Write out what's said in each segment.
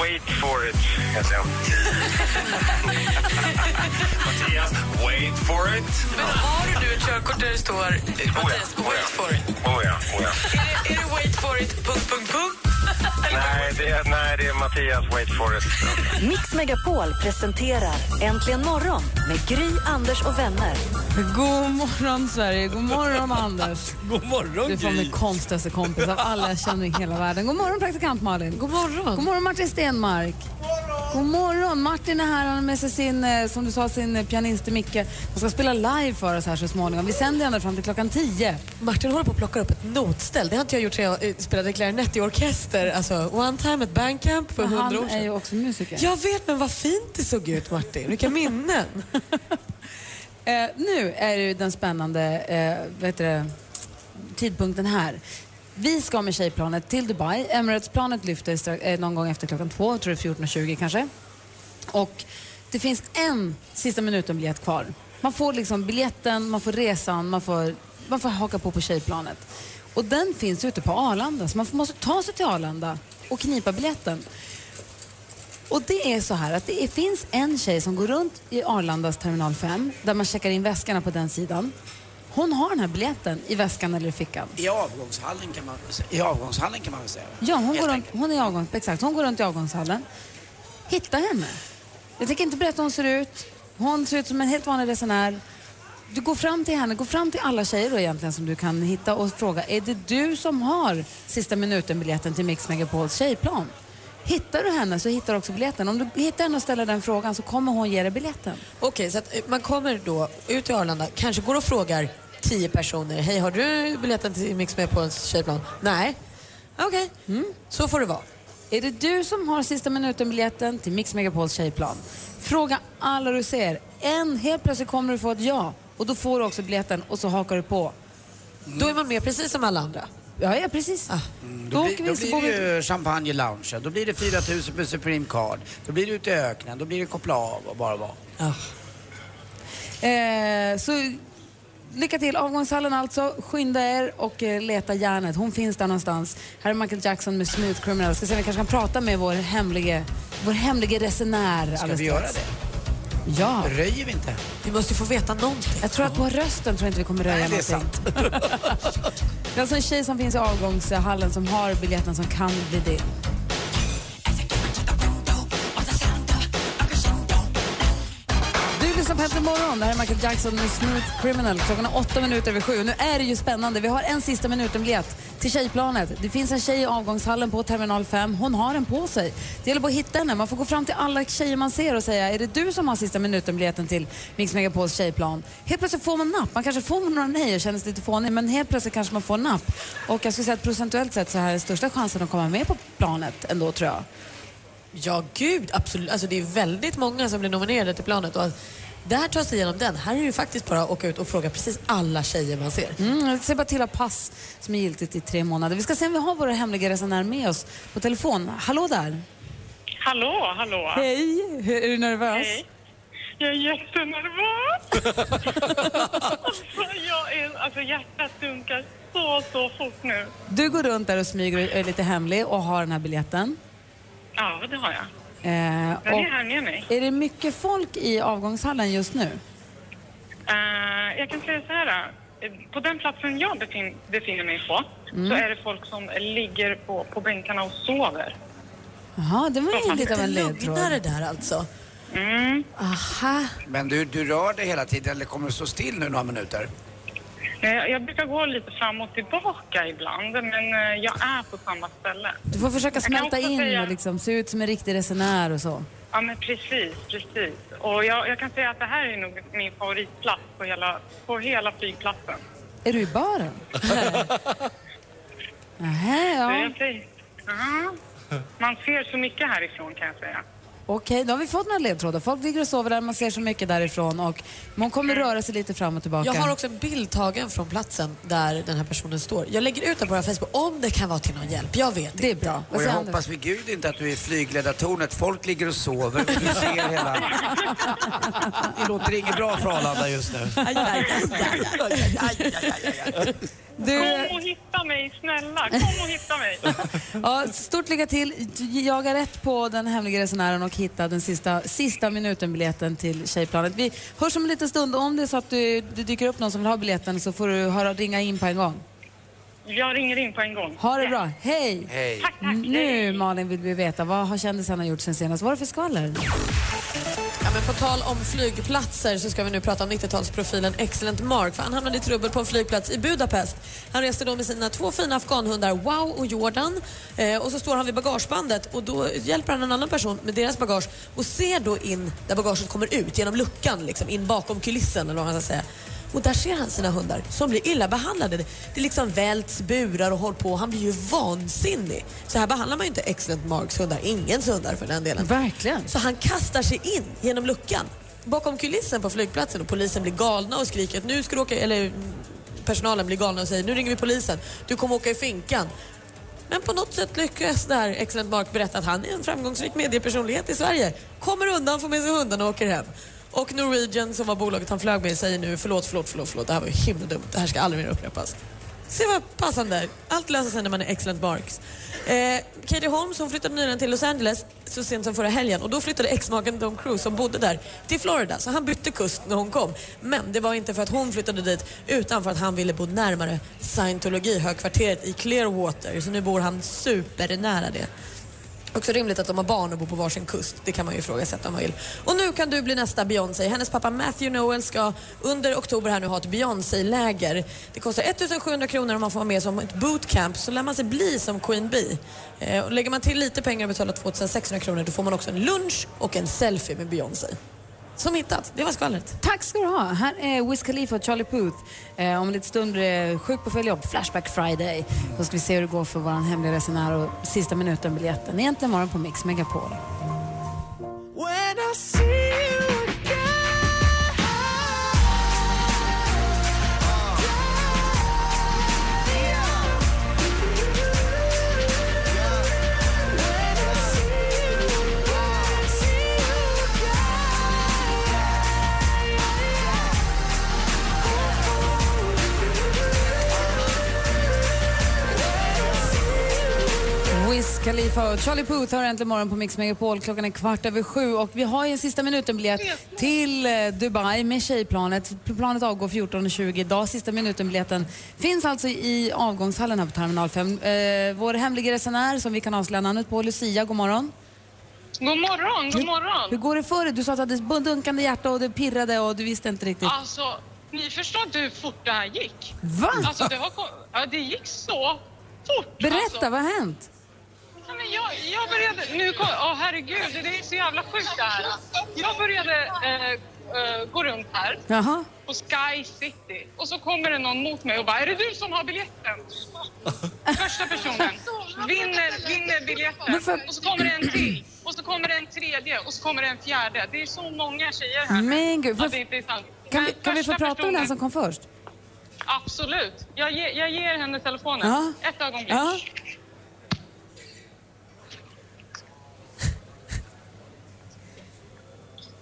Wait for it, jag. Mattias, wait for it. Men har du ett körkort där det står Mattias, oh ja. wait for it? Oh ja, oh ja. Är det, är det wait for it, punkt, punkt, punkt? Nej, det är, nej, det är Mattias, wait for it. Mix Megapol presenterar Äntligen morgon med Gry, Anders och vänner. God morgon, Sverige. God morgon, Anders. God morgon, Du får min konstigaste kompis av alla jag känner i hela världen. God morgon, praktikant Malin. God morgon. God morgon, Martin Stenmark. God morgon. Martin är här. Han har med sig sin, eh, som du sa, sin eh, pianist Micke. De ska spela live för oss här så småningom. Vi sänder ända fram till klockan 10. Martin håller på att plocka upp ett notställ. Det har inte jag gjort sedan jag eh, spelade klarinett i orkester. Alltså, one time at bandcamp för hundra år Han är sedan. ju också musiker. Jag vet, men vad fint det såg ut Martin. Vilka minnen. Eh, nu är det ju den spännande eh, vad heter det, tidpunkten här. Vi ska med tjejplanet till Dubai. Emirates-planet lyfter strax, eh, någon gång efter klockan två, jag tror det är 14.20 kanske. Och det finns en sista minuten-biljett kvar. Man får liksom biljetten, man får resan, man får, man får haka på på tjejplanet. Och den finns ute på Arlanda, så man får- måste ta sig till Arlanda och knipa biljetten. Och det är så här att det är, finns en tjej som går runt i Arlandas terminal 5 där man checkar in väskorna på den sidan. Hon har den här biljetten i väskan eller i fickan. I avgångshallen kan man, i avgångshallen kan man väl säga? Ja, hon Helt går, runt, enkelt. hon, är i avgång, exakt, hon går runt i avgångshallen. Hitta henne. Jag tänker inte berätta hur hon ser ut. Hon ser ut som en helt vanlig resenär. Du går fram till henne, gå fram till alla tjejer då egentligen som du kan hitta och fråga, är det du som har sista minuten-biljetten till Mix Megapols tjejplan? Hittar du henne så hittar du också biljetten. Om du hittar henne och ställer den frågan så kommer hon ge dig biljetten. Okej, så att man kommer då ut till Arlanda, kanske går och frågar tio personer. Hej, har du biljetten till Mix med på en tjejplan? Nej. Okej, så får det vara. Är det du som har sista minuten-biljetten till Mix Megapols tjejplan? Fråga alla du ser. En, helt plötsligt kommer du få ett ja och då får du också biljetten och så hakar du på. Då är man med precis som alla andra. Ja, ja precis. Ah. Då, Då, blir, vi då blir det ju champagne i loungen, då blir det 4 000 med Supreme Card, då blir det ute i öknen, då blir det koppla av och bara vara. Eh, så lycka till. Avgångshallen alltså. Skynda er och eh, leta järnet. Hon finns där någonstans. Här är Michael Jackson med Smooth Criminal. Ska se om vi kanske kan prata med vår hemlige, vår hemlige resenär Ska alldeles vi göra det? Ja. Röjer vi inte? Vi måste ju få veta någonting. Jag tror att på rösten tror jag inte vi kommer röja Nej, det är någonting. det är alltså en tjej som finns i avgångshallen som har biljetten som kan bli din. Du lyssnar morgon. Det här är Michael Jackson med Smooth Criminal. Klockan är åtta minuter över sju. Nu är det ju spännande. Vi har en sista minuten-biljett till tjejplanet. Det finns en tjej i avgångshallen på terminal 5. Hon har den på sig. Det gäller bara att hitta henne. Man får gå fram till alla tjejer man ser och säga är det du som har sista minuten-biljetten till Mix Megapols tjejplan? Helt plötsligt får man napp. Man kanske får några nej och känner sig lite fånig men helt plötsligt kanske man får napp. Och jag skulle säga att procentuellt sett så här är största chansen att komma med på planet ändå tror jag. Ja, gud, absolut. Alltså, det är väldigt många som blir nominerade till planet. Och att där tar sig igenom den. Här är det ju faktiskt bara att åka ut och fråga precis alla tjejer man ser. Mm, jag ser bara till att pass som är giltigt i tre månader. Vi ska se om vi har våra hemliga resenär med oss på telefon. Hallå där! Hallå, hallå. Hej! Hur- Är du nervös? Hej. Jag är jättenervös. alltså, jag är, alltså, hjärtat dunkar så, så fort nu. Du går runt där och smyger och är lite hemlig och har den här biljetten. Ja, det har jag. Eh, Jag är och här med mig. är det mycket folk i avgångshallen just nu? Eh, jag kan säga så här. På den platsen jag befin, befinner mig på Mm. så är det folk som ligger på, på bänkarna och sover. Jaha, det var ju lite av en ledtråd. lugnare där alltså. Mm. Aha. Men du, du rör dig hela tiden eller kommer du stå still nu några minuter? Eh, Jag brukar gå lite fram och tillbaka ibland, men eh, jag är på samma ställe. Du får försöka smälta in säga- och liksom se ut som en riktig resenär och så. Ja, men precis, precis. Och jag, jag kan säga att det här är nog min favoritplats på hela, på hela flygplatsen. Är du i baren? Nähä, ja. Man ser så mycket härifrån kan jag säga. Okej, okay, då har vi fått några ledtrådar. Folk ligger och sover där, man ser så mycket därifrån och man kommer röra sig lite fram och tillbaka. Jag har också en bild tagen från platsen där den här personen står. Jag lägger ut den på vår Facebook om det kan vara till någon hjälp. Jag vet Det är inte. bra. Och jag hoppas vid gud inte att du är i flygledartornet. Folk ligger och sover och du ser hela... Det låter inget bra för Arlanda just nu. Aj, aj, aj, du... Kom och hitta mig, snälla. Kom och hitta mig. ja, stort lycka till. Jaga rätt på den hemliga resenären och hitta den sista, sista minuten-biljetten till Tjejplanet. Vi hörs om en liten stund. Om det är så att du, det dyker upp någon som vill ha biljetten så får du höra, ringa in på en gång. Jag ringer in på en gång. Ha det bra. Hej! Hej. Tack, tack. Nu Malin vill vi veta, vad har kändisarna gjort sen senast? Vad är det för skvaller? Ja, men på tal om flygplatser så ska vi nu prata om 90-talsprofilen Excellent Mark. För han hamnade i trubbel på en flygplats i Budapest. Han reste då med sina två fina afghanhundar Wow och Jordan. Eh, och så står han vid bagagebandet och då hjälper han en annan person med deras bagage och ser då in där bagaget kommer ut genom luckan, liksom, in bakom kulissen eller vad man ska säga. Och där ser han sina hundar som blir illa behandlade. Det liksom välts burar och håll på. Han blir ju vansinnig. Så här behandlar man ju inte Excellent Marks hundar, ingens hundar för den delen. Verkligen. Så han kastar sig in genom luckan bakom kulissen på flygplatsen och polisen blir galna och skriker att nu ska du åka, eller mm, personalen blir galna och säger nu ringer vi polisen, du kommer åka i finkan. Men på något sätt lyckas där Excellent Mark berätta att han är en framgångsrik mediepersonlighet i Sverige. Kommer undan, får med sig hundarna och åker hem. Och Norwegian som var bolaget han flög med säger nu förlåt, förlåt, förlåt, förlåt. Det här var ju himla dumt. Det här ska aldrig mer upprepas. Se vad passande. Allt löser sig när man är excellent marks. Eh, Katie Holmes hon flyttade nyligen till Los Angeles så sent som förra helgen och då flyttade exmaken Don Tom Cruise som bodde där till Florida så han bytte kust när hon kom. Men det var inte för att hon flyttade dit utan för att han ville bo närmare scientologi högkvarteret i Clearwater så nu bor han supernära det. Också rimligt att de har barn och bor på varsin kust. Det kan man ju ifrågasätta om man vill. Och nu kan du bli nästa Beyoncé. Hennes pappa Matthew Noel ska under oktober här nu ha ett Beyoncé-läger. Det kostar 1700 kronor om man får vara med som ett bootcamp så lär man sig bli som Queen Bee. Eh, och lägger man till lite pengar och betalar 2600 kronor då får man också en lunch och en selfie med Beyoncé. Som hittat. Det var skvallret. Tack ska du ha. Här är Wiz Khalifa och Charlie Puth. Eh, om en liten stund eh, Sjuk på fel jobb, Flashback Friday. Då ska vi se hur det går för vår hemliga resenär och sista minuten-biljetten. Egentligen morgon på Mix Megapol. Khalifa och Charlie Puth har äntligen morgon på Mix Megapol. Klockan är kvart över sju och vi har en sista minuten-biljett till eh, Dubai med tjejplanet. Planet avgår 14.20 idag. Sista minuten-biljetten finns alltså i avgångshallen här på Terminal 5. Eh, vår hemliga resenär som vi kan avslöja namnet på, Lucia, god morgon. God morgon, god morgon. Hur går det för dig? Du sa att du hade dunkande hjärta och det pirrade och du visste inte riktigt. Alltså, ni förstår inte hur fort det här gick. Va? Alltså, det, har, ja, det gick så fort. Berätta, Alltså. vad har hänt? Men jag, jag började... Nu kom, åh herregud, det är så jävla sjukt det här. Jag började eh, eh, gå runt här Jaha. på Sky City och så kommer det någon mot mig och bara, är det du som har biljetten? Första personen vinner, vinner biljetten Men för- och så kommer det en till och så kommer det en tredje och så kommer det en fjärde. Det är så många tjejer här. Men gud, att får- det inte är sant. Kan Men vi, kan vi få första prata med den personen- som kom först? Absolut. Jag, ge, jag ger henne telefonen. Ja. Ett ögonblick. Ja.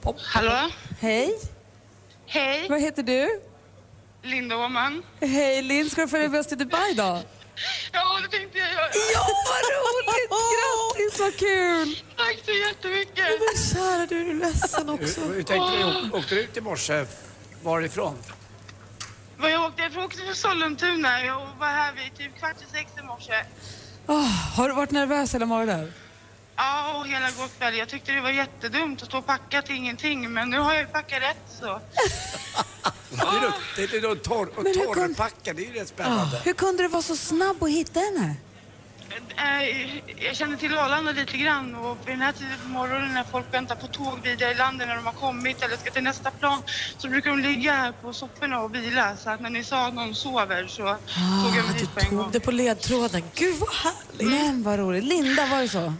Hallå? Hej, Hej, vad heter du? Linda Åman. Hej Linn, ska du följa med oss till Dubai då? Ja, det tänkte jag göra. Ja, vad roligt! Grattis, vad kul! Tack så jättemycket. Men kära du, är du ledsen också? Hur, hur tänkte du? Åkte du ut i morse? Varifrån? Jag åkte, jag åkte till Sollentuna. Jag var här vid typ kvart i sex i morse. Oh, har du varit nervös hela morgonen? Ja, och hela går kväll. Jag tyckte det var jättedumt att stå och packa till ingenting. Men nu har jag ju packat rätt så. Det är nog- Det är nog torr, och Men hur kom- torrpacka, det är ju rätt spännande. Hur kunde du vara så snabb att hitta henne? Eh, Jag känner till Arlanda lite grann och vid den här tiden på morgonen när folk väntar på tåg vidare i landet när de har kommit eller ska till nästa plan så brukar de ligga här på sofforna och vila. Så att när ni sa att någon sover så tog jag mig Du hit på en gång. tog det på ledtråden. Gud vad härligt. Men vad roligt. Linda, var det så?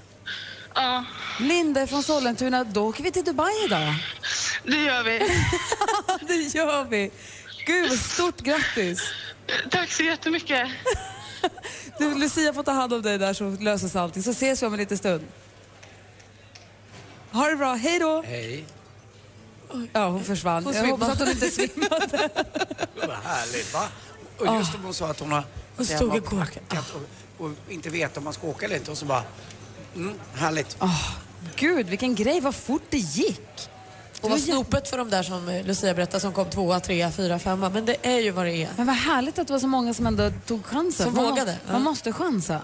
Ja, Linda från Sollentuna, då åker vi till Dubai idag. det gör vi. det gör vi. Gud, stort grattis. Tack så jättemycket. Du, Lucia får ta hand om dig där så löses allting. Så ses vi om en liten stund. Ha det bra, hej då! Hej. Ja, hon försvann. Hon Jag hoppas att hon inte svimmade. Vad härligt va? Och just om hon sa att hon har... Hon stod packat och, och inte vet om man ska åka eller inte och så bara... Mm, härligt. Gud, vilken grej, vad fort det gick. Och vad snopet för de där som Lucia berättade som kom tvåa, trea, fyra, femma. Men det är ju vad det är. Men vad härligt att det var så många som ändå tog chansen. Som man, vågade, Man måste chansa.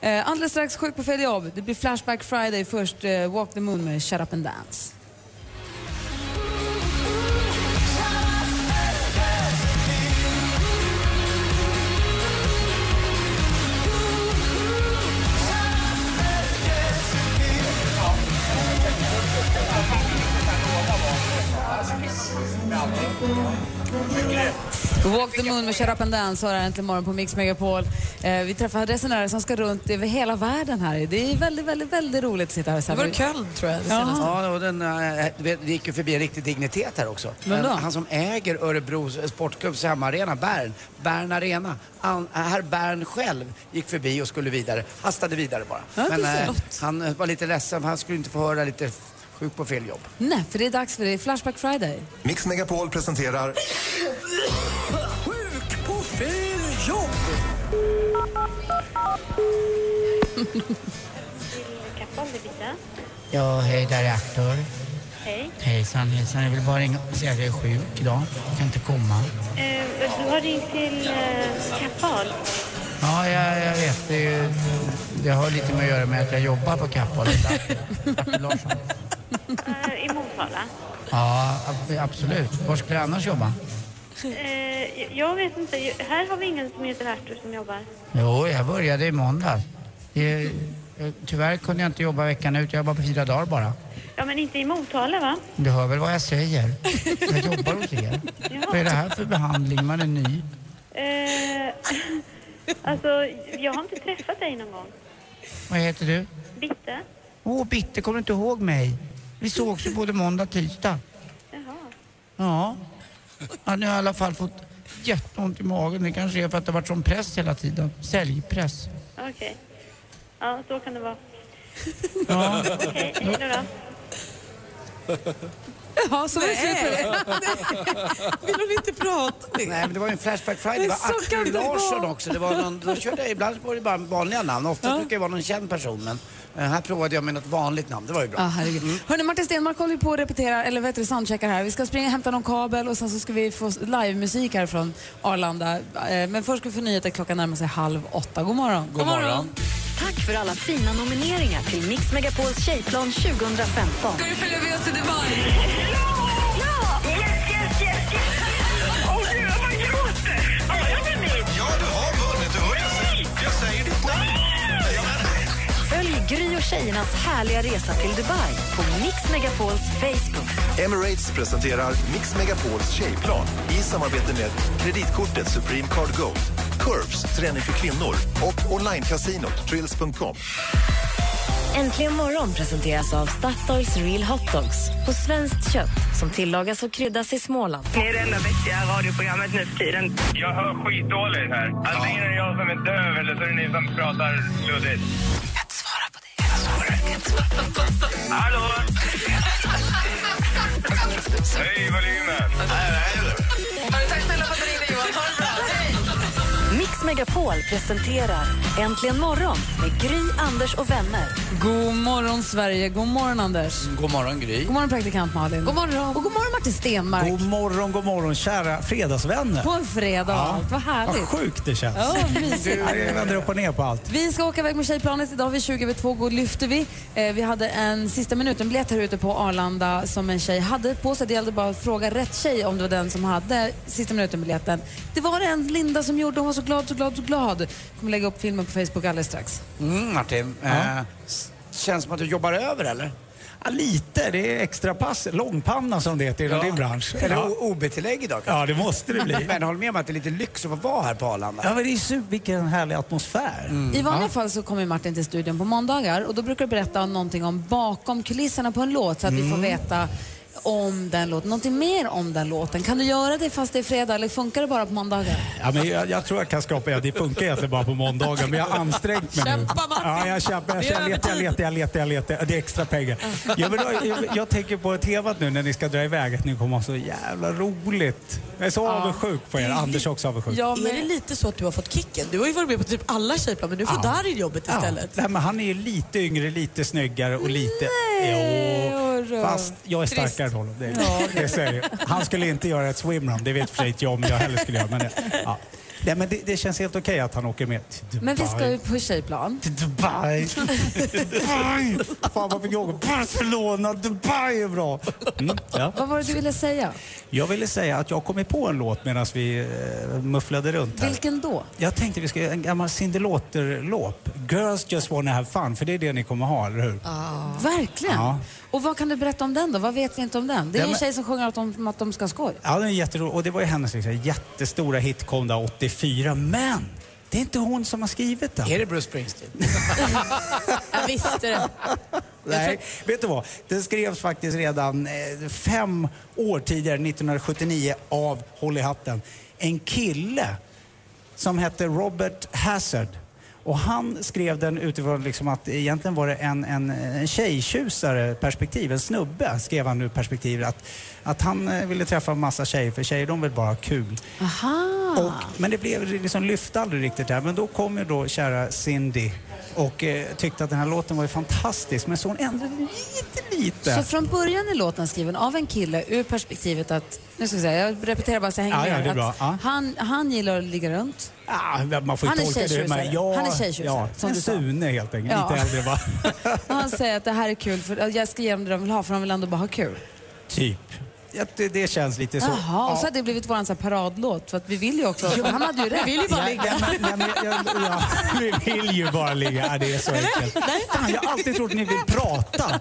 Eh, alldeles strax Sjuk på fel jobb. Det blir Flashback Friday först. Eh, Walk the Moon med Shut Up and Dance. Walk the Moon med Shut Up and Dance har äntligen morgon på Mix Megapol. Eh, vi träffar resenärer som ska runt över hela världen här. Det är väldigt, väldigt, väldigt roligt att sitta här. Det var Köln tror jag. Det Ja. senaste. Ja, och den, eh, det gick ju förbi en riktig dignitet här också. Vem då? En- Han som äger Örebros sportklubbs hemmaarena, Bern, Bern Arena. Han, herr Bern själv gick förbi och skulle vidare. Hastade vidare bara. Ja, det Men eh, han eh, var lite ledsen för han skulle inte få höra lite sjuk på fel jobb. Nej, för det är dags för det. Flashback Friday. Mix Megapol presenterar Sjuk på fel jobb! Ja, hej, där är Aktor. Hej. Hejsan, hejsan. Jag vill bara ringa och säga att jag är sjuk idag. Jag kan inte komma. Eh, du har ringt till eh, Kappahl. Ja, jag, jag vet. Det, det har lite med att göra med att jag jobbar på Kappahl. Larsson. Eh, I Motala. Ja, ab- absolut. Var skulle jag annars jobba? Eh, jag vet inte. Här har vi ingen som heter Artur som jobbar. Jo, jag började i måndags. Det, eh, tyvärr kunde jag inte jobba veckan ut. Jag jobbar på fyra dagar bara. Ja, men inte i Motala, va? Du hör väl vad jag säger? Jag jobbar hos er. Vad är det här för behandling? Man är ny. Eh, alltså, jag har inte träffat dig någon gång. Vad heter du? Bitte? Åh, Bitte, kommer du inte ihåg mig? Vi sågs ju både måndag och tisdag. Jaha. Ja. ja. Nu har jag i alla fall fått jätteont i magen. Det kanske är för att det har varit sån press hela tiden. Säljpress. Okej. Ja, så kan det vara. Ja. Okej, hej då. Ja, så var det slut på det. Vill hon inte prata med? Nej, men det var ju en Flashback Friday. Det var det Larsson också. Det var någon, då körde jag, ibland var det bara vanliga namn. Ofta brukar det vara någon känd person. Men här provade jag med något vanligt namn. Det var ju bra. Ah, herregud. Hörrni, Martin Stenmark håller på att repetera, eller vet du, soundcheckar här. Vi ska springa och hämta någon kabel och sen så ska vi få livemusik här från Arlanda. Eh, Men först ska vi få nyheter. Klockan närmar sig halv åtta. God morgon. God morgon. Tack för alla fina nomineringar till Mix Megapols Tjejplan 2015. Ska du följa med oss till Dubai? Ja, Gry och tjejernas härliga resa till Dubai på Mix Megapols Facebook. Emirates presenterar Mix Megapols tjejplan i samarbete med kreditkortet Supreme Card Gold, Curves, träning för kvinnor och onlinecasinot Trills.com. Äntligen morgon presenteras av Statoils Real Hot Dogs på svenskt kött som tillagas och kryddas i Småland. Ni är det enda vettiga radioprogrammet nu för tiden. Jag hör skitdåligt här. Antingen är det jag som är döv eller så är det ni som pratar luddigt. Hallå? Hej volymen! Tack snälla för att du ringde Johan. Ha det bra. Mix Megapol presenterar Äntligen morgon med Gry, Anders och vänner. God morgon, Sverige. God morgon, Anders. God morgon Gry. God morgon, praktikant Malin. God morgon. Och god morgon, Martin Stenmark. God morgon, god morgon kära fredagsvänner. På en fredag. Ja. Vad härligt. Vad sjukt det känns. Ja, Jag vänder upp och ner på allt. Vi ska åka iväg med Tjejplanet. Idag vid 20 över 2 går lyfter vi. Eh, vi hade en sista minuten-biljett här ute på Arlanda som en tjej hade på sig. Det gällde bara att fråga rätt tjej om det var den som hade sista minuten-biljetten. Det var det en Linda som gjorde. Hon var så glad, så glad, så glad. kommer lägga upp filmen på Facebook alldeles strax. Mm, Martin, eh, s- känns som att du jobbar över eller? Ja, lite. Det är extra pass. Långpanna som det heter inom Ja. din bransch. Eller Ja. OB-tillägg idag kanske. Ja, det måste det bli. Men håll med om att det är lite lyx att få vara här på Arlanda. Ja, men det är super, vilken härlig atmosfär. I vanliga fall så kommer Martin till studion på måndagar och då brukar du berätta någonting om bakom kulisserna på en låt så att vi får Mm. veta om den låten, någonting mer om den låten. Kan du göra det fast det är fredag eller funkar det bara på måndagar? Ja, men jag, jag tror jag kan skapa, ja, det funkar egentligen bara på måndagar men jag har ansträngt mig nu. Kämpa, Martin! Ja, jag kämpar. Jag, Det är jag, letar, jag letar, jag letar, jag letar. Det är extra pengar. Ja, men då, jag, jag tänker på temat nu när ni ska dra iväg att ni kommer ha så jävla roligt. Jag är så avundsjuk på er. Anders är också avundsjuk. Är det lite så att du har fått kicken? Du har ju varit med på typ alla tjejplan men du får Ja. Darin jobbet istället. Nej, men han är ju lite yngre, lite snyggare och lite... Jo, fast jag är Trist. Starkare än honom. Det, det jag. Han skulle inte göra ett swimrun, det vet för sig inte jag om jag heller skulle göra. Men, det- ja. Nej, men det, det känns helt okej att han åker med till Dubai. Men vi ska ju på tjejplan. Till Dubai. Dubai! Fan vad fick jag? Barcelona, Dubai är bra. Mm, ja. Vad var det du ville säga? Jag ville säga att jag kom på en låt medan vi eh, mufflade runt här. Vilken då? Jag tänkte vi ska göra en gammal Cyndi Lauper-låt. Girls just wanna have fun, för det är det ni kommer ha, eller hur? Verkligen? Ja. Och vad kan du berätta om den då? Vad vet vi inte om den? Det är Ja, en tjej som sjunger att de, att de ska ha skoj. Ja, den är jätterolig. Och det var ju hennes liksom, jättestora hit kom där 84. Men det är inte hon som har skrivit den. Är det Bruce Springsteen? Jag visste det. Nej, vet du vad? Den skrevs faktiskt redan eh, fem år tidigare, 1979, av, håll i hatten, en kille som hette Robert Hazard. Och han skrev den utifrån liksom att egentligen var det en, en, en tjejtjusare perspektiv, en snubbe skrev han ur perspektivet att, att han eh, ville träffa en massa tjejer för tjejer de vill bara ha kul. Aha! Och, men det blev liksom lyfte aldrig riktigt där. Men då kom ju då kära Cindy och eh, tyckte att den här låten var ju fantastisk. Men så hon ändrade lite, lite. Så från början är låten skriven av en kille ur perspektivet att, nu ska vi säga, jag repeterar bara så jag hänger Ja, ja, med. det är bra. Ja. han, han gillar att ligga runt. Ja, man får ju Han är tolka det tjejtjusare. Ja, Han är tjejtjusare, ja, en. Sune helt enkelt. Ja. Lite äldre va? Han säger att det här är kul för jag ska ge dem det de vill ha för de vill ändå bara ha kul. typ. Ja, det, det känns lite så. Jaha, och så Ja. har det blivit vår paradlåt för att vi vill ju också, han hade ju rätt. Vi vill ju bara Ja, ligga. ja, men, ja, men, ja, ja, vi vill ju bara ligga. Ja, det är så enkelt. Fan, jag har alltid trott att ni vill prata.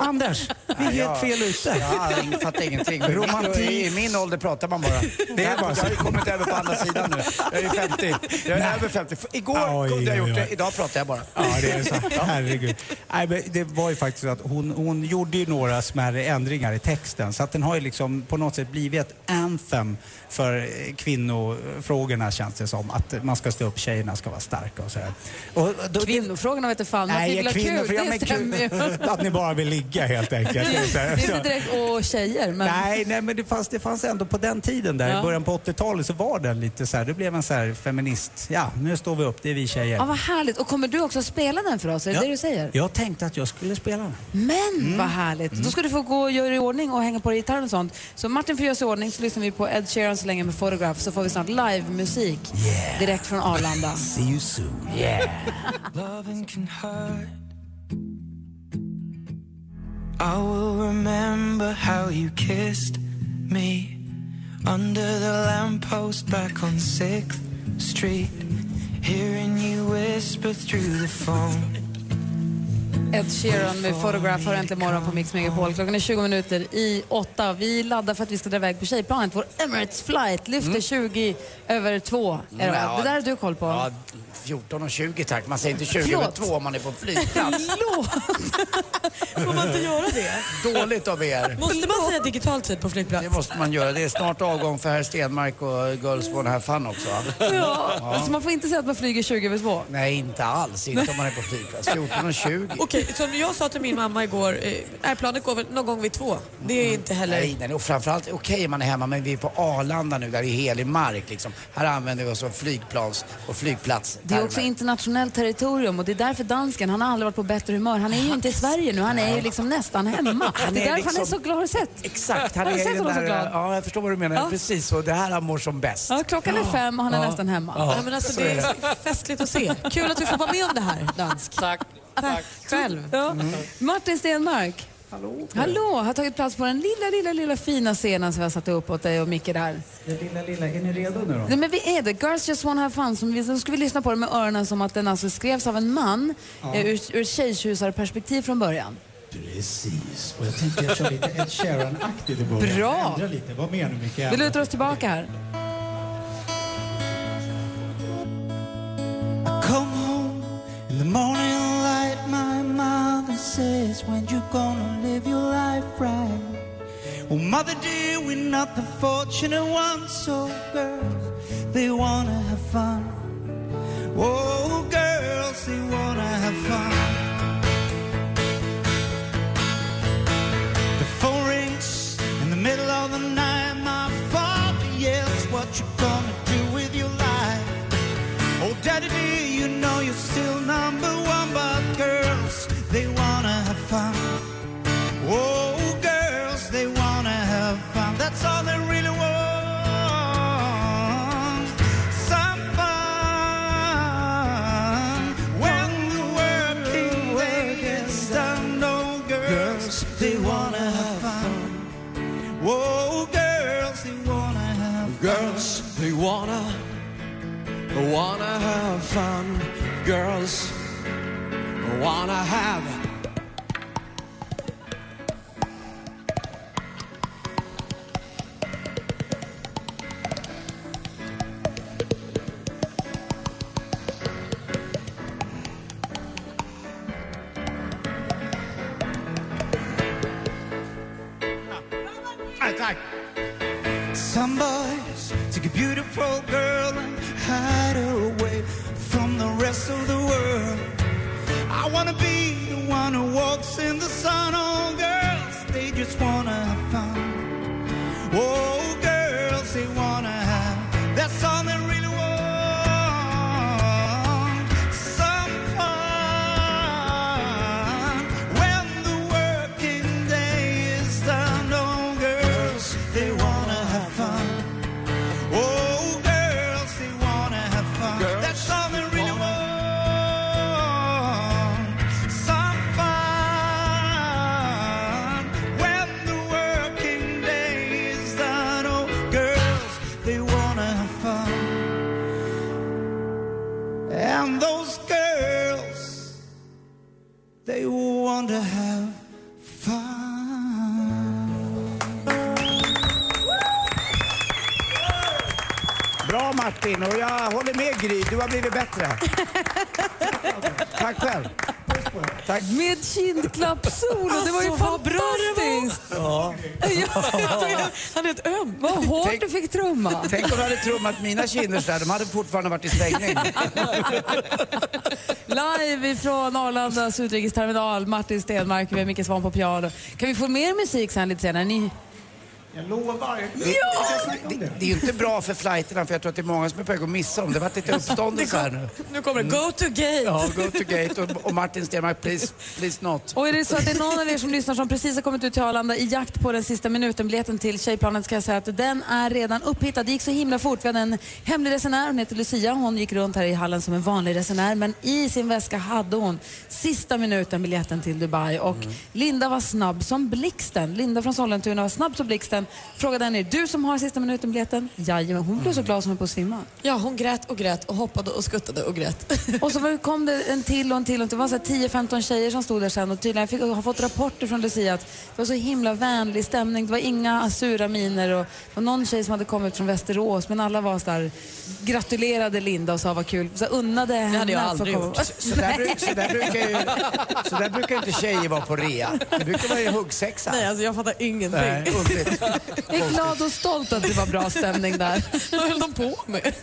Anders, vi är helt fel ute. Ja, jag fattar ingenting. Romantik. I min ålder pratar man bara. Det är bara jag så. har ju kommit över på andra sidan nu. Jag är 50. Jag är över 50. Igår Oj, kunde jag gjort det, idag pratar jag bara. Ja, det är så. Herregud. Nej, men det var ju faktiskt så att hon, hon gjorde ju några smärre ändringar i texten. Så att den har ju liksom på något sätt blivit ett anthem för eh, kvinnofrågorna känns det som. Att man ska stå upp, tjejerna ska vara starka och sådär. Och då, Kvinnofrågorna vet du fan, att vi vill ha kvinnor, kul, det stämmer ju. kul- Att ni bara vill ligga helt enkelt. Det är, inte direkt åh tjejer, men Nej, nej, men det fanns, det fanns ändå på den tiden där, Ja. i början på 80-talet så var den lite så här, det blev en så här feminist, ja nu står vi upp, det är vi tjejer. ja, vad härligt. Och kommer du också spela den för oss? Är det Ja. det du säger? Jag tänkte att jag skulle spela den. Men vad härligt. Då ska du få gå och göra i ordning och hänga på dig gitarren och sånt. Så Martin får göra sig i ordning så lyssnar vi på Ed Sheeran så länge med Photograph så får vi snart livemusik direkt från Arlanda. See you soon. Yeah. I will remember how you kissed me under the lamppost back on 6th Street. Hearing you whisper through the phone. Ed Sheeran med Photograph har äntligen morgon på Mix Megapol. Klockan är 20 minuter i åtta. Vi laddar för att vi ska dra iväg på tjejplanet. Vår Emirates flight lyfter 20 över 2. Är det? Ja. det där har du koll på. Ja, 14 och 20 tack. Man säger inte 20 Förlåt. över 2 om man är på flygplats. Får man inte göra det? Dåligt av er. Måste man säga digital tid på flygplats? Det måste man göra. Det är snart avgång för herr Stenmark och Girls Wanna Have Fun också va? Ja. Så man får inte säga att man flyger 20 över 2. Nej, inte alls. Inte om man är på flygplats. 14 och 20. Okej, så jag sa till min mamma igår, eh, airplanet går väl någon gång vid två. Det är inte heller... Nej, nej, och framförallt, okej man är hemma men vi är på Arlanda nu där det är helig mark liksom. Här använder vi oss av flygplans och flygplats. Det är också internationellt territorium och det är därför dansken, han har aldrig varit på bättre humör. Han är ju inte i Sverige nu, han är ju liksom nästan hemma. Han det är är därför han är liksom- så glad. Har du sett? Exakt, han Har är du sett honom så glad? ja jag förstår vad du menar. Ja. Precis så, det här han mår som bäst. Ja, klockan är fem och han är Ja. nästan hemma. Ja. Ja, men alltså, så det är är festligt att se. Kul att vi får vara med om det här, dansk. Tack. Tack. Själv. Ja. Martin Stenmark. Hallå. Hallå, har tagit plats på den lilla, lilla, lilla fina scenen som vi har satt upp åt dig och Micke där. Det lilla, lilla, är ni redo nu då? Nej, men vi är det. Girls just wanna have fun. Som vi, så ska vi lyssna på det med öronen som att den alltså skrevs av en man Ja. eh, ur, ur tjejtjusarperspektiv från början. Precis. Och jag tänkte jag kör lite Ed Sheeran-aktigt i början. Bra. Ändra lite. Vad mer nu Micke? Vi lutar oss tillbaka här. Come home in the morning says, When you gonna live your life right? Well, mother dear, we're not the fortunate ones. Oh, so girls, they wanna have fun. Oh, girls, they wanna have fun. The phone rings in the middle of the night. My father yells, What you gonna do with your life? Oh, daddy dear, you know you're still number one, but girls, they have fun. Oh, girls, they wanna have fun. That's all they really want. Some fun. When the working day gets done, oh, girls, they wanna have fun. Oh, girls, they wanna have fun. Girls, they wanna, wanna have fun. Girls, wanna have. Some boys take a beautiful girl and hide her away from the rest of the world. I wanna be the one who walks in the sun. Oh, girls, they just wanna have fun. Oh, girls, they wanna have. That's all they want to have Bra Martin, och jag håller med Gry, du har blivit bättre. Tack själv. Tack. Med kindklappssolo, det var ju Alltså, fantastiskt! Ja. Han är ett öm. Vad hårt Tänk- du fick trumma. Tänk om du hade trummat mina kinder så där, de hade fortfarande varit i stängning. Live ifrån Arlandas utrikesterminal, Martin Stenmark med Micke Svan på piano. Kan vi få mer musik sen lite senare? Ni... Jag lovar. Ja! Det, det är ju inte bra för flighterna för jag tror att det är många som är på väg att missa dem. Det har varit lite uppståndelse här nu. Nu kommer det Go to gate. Ja, go to gate och, och Martin Stenmark, please, please not. Och är det så att det är någon av er som lyssnar som precis har kommit ut till Arlanda i jakt på den sista minuten-biljetten till Tjejplanet ska jag säga att den är redan upphittad. Det gick så himla fort. Vi hade en hemlig resenär, hon heter Lucia. Hon gick runt här i hallen som en vanlig resenär men i sin väska hade hon sista minuten-biljetten till Dubai och Linda var snabb som blixten. Linda från Sollentuna var snabb som blixten. Frågade henne, är det du som har sista minuten-biljetten? Jajamän, hon blev så glad som hon på att svimma. Ja, hon grät och grät och hoppade och skuttade och grät. Och så var- kom det en till och en till. Och det var så här 10-15 tjejer som stod där sen och tydligen fick, har fått rapporter från Lucia att det var så himla vänlig stämning. Det var inga sura miner och det var någon tjej som hade kommit från Västerås men alla var så där gratulerade Linda och sa vad kul. Så unnade henne hade jag aldrig gjort. Så där, bruk- så, där brukar ju, så där brukar inte tjejer vara på rea. Det brukar vara i huggsexa. Nej, alltså jag fattar ingenting. Nej. Jag är glad och stolt att det var bra stämning där. Vad höll de på med?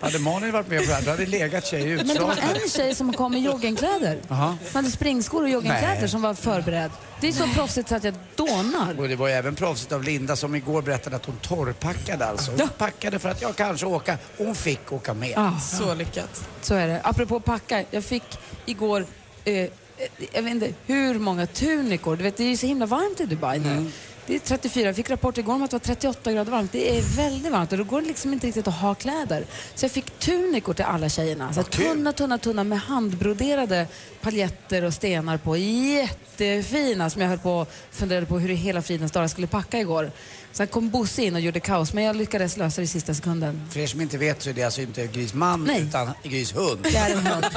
Hade Malin varit med på det här, då hade det legat tjejer Men det var utslagna. en tjej som kom i joggingkläder. Jaha. Som hade springskor och joggingkläder Nej. som var förberedd. Det är så proffsigt så att jag dånar. Och det var ju även proffsigt av Linda som igår berättade att hon torrpackade alltså. Hon packade för att jag kanske åka. Hon fick åka med. Ah. Så lyckat. Så är det. Apropå packa, jag fick igår, eh, eh, jag vet inte hur många tunikor, du vet det är ju så himla varmt i Dubai nu. Det är 34. Jag fick rapport igår om att det var 38 grader varmt. Det är väldigt varmt och då går det liksom inte riktigt att ha kläder. Så jag fick tunikor till alla tjejerna. Så tunna, tunna, tunna med handbroderade paljetter och stenar på. Jättefina som jag höll på funderade på hur i hela fridens dagar skulle packa igår. Sen kom Bosse in och gjorde kaos men jag lyckades lösa det i sista sekunden. För er som inte vet så är det alltså inte Grys man Nej. utan Grys hund. Det är en hund.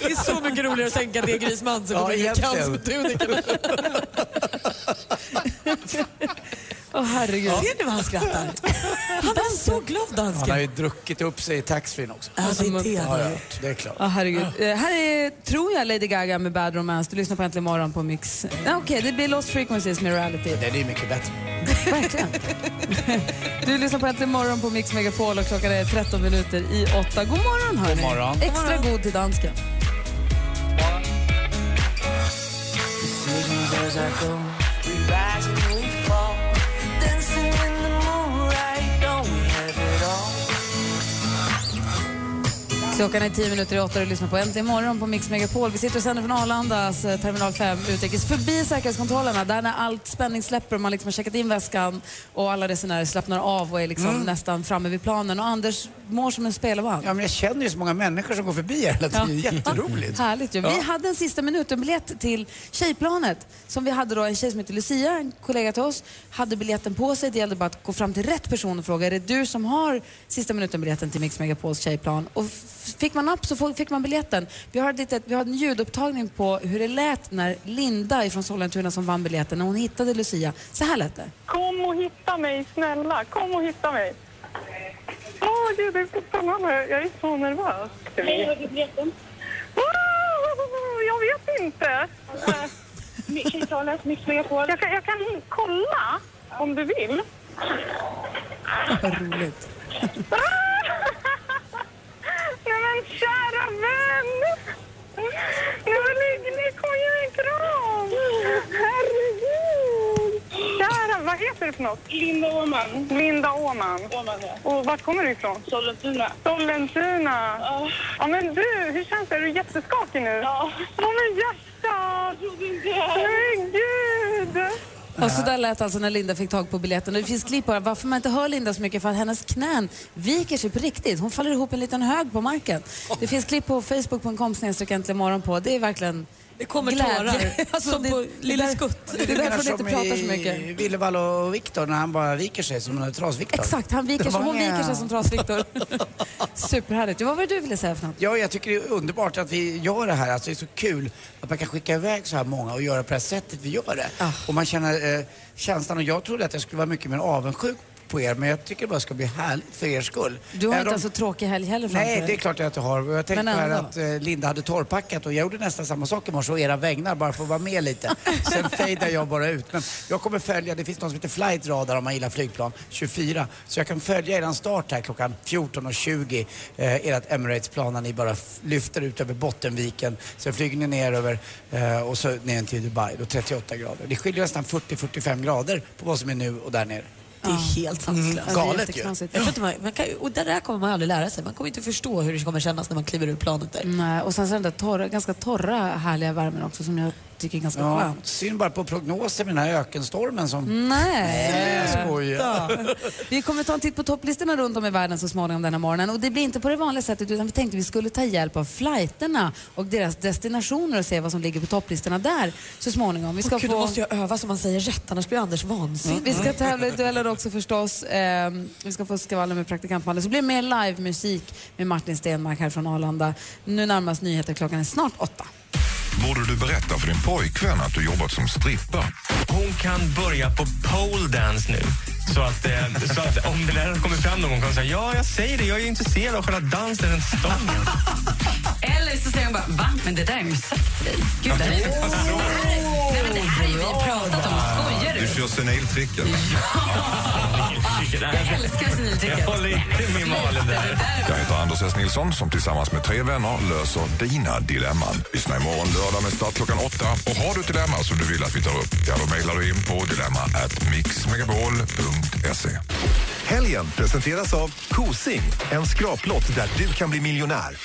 Det är så mycket roligare att tänka att det är Grisman som Ja, kommer göra kaos med Åh herregud. Ser ni vad han skrattar? Han är så glad Han har dansken. ju druckit upp sig i taxfree också. Ja, det är det han har ja, gjort. det är klart. Ja, herregud. Eh, här är, tror jag, Lady Gaga med Bad Romance. Du lyssnar på Äntligen morgon på Mix. Ja, Okej, det blir Lost Frequencies med Reality. Den är ju mycket bättre. Verkligen. Du lyssnar på Äntligen morgon på Mix Megapol och klockan är 13 minuter i 8. God morgon hörni. God morgon. Extra god till dansken. Decisions as Klockan är 10 minuter i 8 och lyssnar på Äntligen morgon på Mix Megapol. Vi sitter och sänder från Arlandas eh, terminal 5 utrikes förbi säkerhetskontrollerna där när allt spänning släpper och man liksom har checkat in väskan och alla resenärer slappnar av och är liksom Mm. nästan framme vid planen och Anders mår som en spelvagn. Ja, men jag känner ju så många människor som går förbi här hela tiden. Jätteroligt. Härligt ju. Vi Ja. hade en sista minuten-biljett till Tjejplanet. Som vi hade då en tjej som heter Lucia, en kollega till oss, hade biljetten på sig. Det gällde bara att gå fram till rätt person och fråga, är det du som har sista minuten-biljetten till Mix Megapols tjejplan? Och fick man upp så fick man biljetten. Vi har, litet, vi har en ljudupptagning på hur det lät när Linda från Sollentuna som vann biljetten, när hon hittade Lucia. Så här lät det. Kom och hitta mig, snälla. Kom och hitta mig. Åh, gud, det är så spännande. Jag är så nervös. Hej, har du biljetten? Jag vet inte. Tjejtalet, Mix Megapol. Jag kan, jag kan kolla om du vill. Vad roligt. Nej men kära vän! Nej men lägg ner, kom igen en kram! Herregud! Kära, vad heter du för något? Linda Åman. Linda Åman. Åman ja. Och vart kommer du ifrån? Sollentuna. Sollentuna. Ja. ja men du, hur känns det? Är du jätteskakig nu? Ja. Ja men hjärtat! Jag trodde inte Herregud! Och så där lät alltså när Linda fick tag på biljetten. Och det finns klipp på varför man inte hör Linda så mycket för att hennes knän viker sig på riktigt. Hon faller ihop en liten hög på marken. Det finns klipp på facebook.com snedstreck morgon på. Det är verkligen Det kommer tårar. Alltså, som det- på Lille Skutt. Det är därför hon inte pratar så mycket. Willevall och Viktor när han bara viker sig som en trasviktor. Exakt, han viker sig, hon viker sig som trasviktor. Superhärligt. Vad var det du ville säga för något? Ja, jag tycker det är underbart att vi gör det här. Alltså, det är så kul att man kan skicka iväg så här många och göra på det här sättet vi gör det. Ah. Och man känner eh, känslan. Och jag trodde att jag skulle vara mycket mer avundsjuk på er, men jag tycker det bara ska bli härligt för er skull. Du har Även inte om- så tråkig helg heller framför Nej, det är klart jag har. Och Jag tänkte Men ändå. att eh, Linda hade torrpackat och jag gjorde nästan samma sak i morse å era vägnar bara för att vara med lite. Sen fejdade jag bara ut. Men jag kommer följa, det finns något som heter Flight Radar om man gillar flygplan, 24. Så jag kan följa eran start här klockan 14.20. Eh, ert Emirates-plan när ni bara lyfter ut över Bottenviken. Sen flyger ni ner över eh, och så ner till Dubai, då 38 grader. Det skiljer nästan 40-45 grader på vad som är nu och där nere. Det är helt sanslöst. Mm, galet ju. Jag tror inte man, man kan, och det där kommer man aldrig lära sig. Man kommer inte förstå hur det kommer kännas när man kliver ur planet där. Nej, och sen så den där torra, ganska torra, härliga värmen också som jag tycker är ganska Ja, skön. synd bara på prognosen med den här ökenstormen som... Nej! Skojar. Vi kommer ta en titt på topplistorna runt om i världen så småningom denna morgonen. Och det blir inte på det vanliga sättet utan vi tänkte vi skulle ta hjälp av flighterna och deras destinationer och se vad som ligger på topplistorna där så småningom. Vi ska Åh, Gud, få... då måste jag öva så man säger rätt, annars blir Anders vansinnig. Vi ska tävla i dueller också förstås. Ehm, vi ska få skvaller med praktikant Malin. Så blir det mer livemusik med Martin Stenmark här från Arlanda. Nu närmast nyheter, klockan är snart åtta. Borde du berätta för din pojkvän att du jobbat som strippa? Hon kan börja på pole dance nu. Så att, eh, så att om det där kommer fram någon gång kan hon säga ja, jag säger det, jag är intresserad av själva dansen, den stången. Eller så säger hon bara, va? Men det där har jag ju sagt till dig. Gud, det här är ju det här, nej, men det här har ju vi pratat om. Du kör seniltricket. Jag älskar seniltricket. Jag håller inte med Malin där. Jag heter Anders S. Nilsson som tillsammans med tre vänner löser dina dilemman. Lyssna imorgon lördag med start klockan åtta. Och har du ett dilemma som du vill att vi tar upp, ja då mejlar du in på dilemma. Helgen presenteras av Kosing, en skraplott där du kan bli miljonär.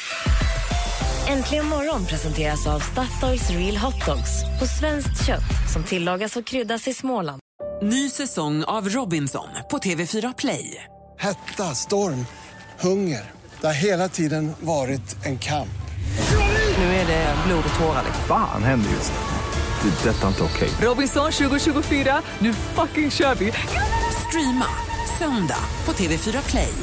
Äntligen morgon presenteras av Statoils Real Hot Dogs på svenskt kött som tillagas och kryddas i Småland. Ny säsong av Robinson på TV4 Play. Hetta, storm, hunger. Det har hela tiden varit en kamp. Nu är det blod och tårar. Fan händer just nu. Det. är Detta är inte okej. Robinson 2024, nu fucking kör vi! Streama söndag på TV4 Play.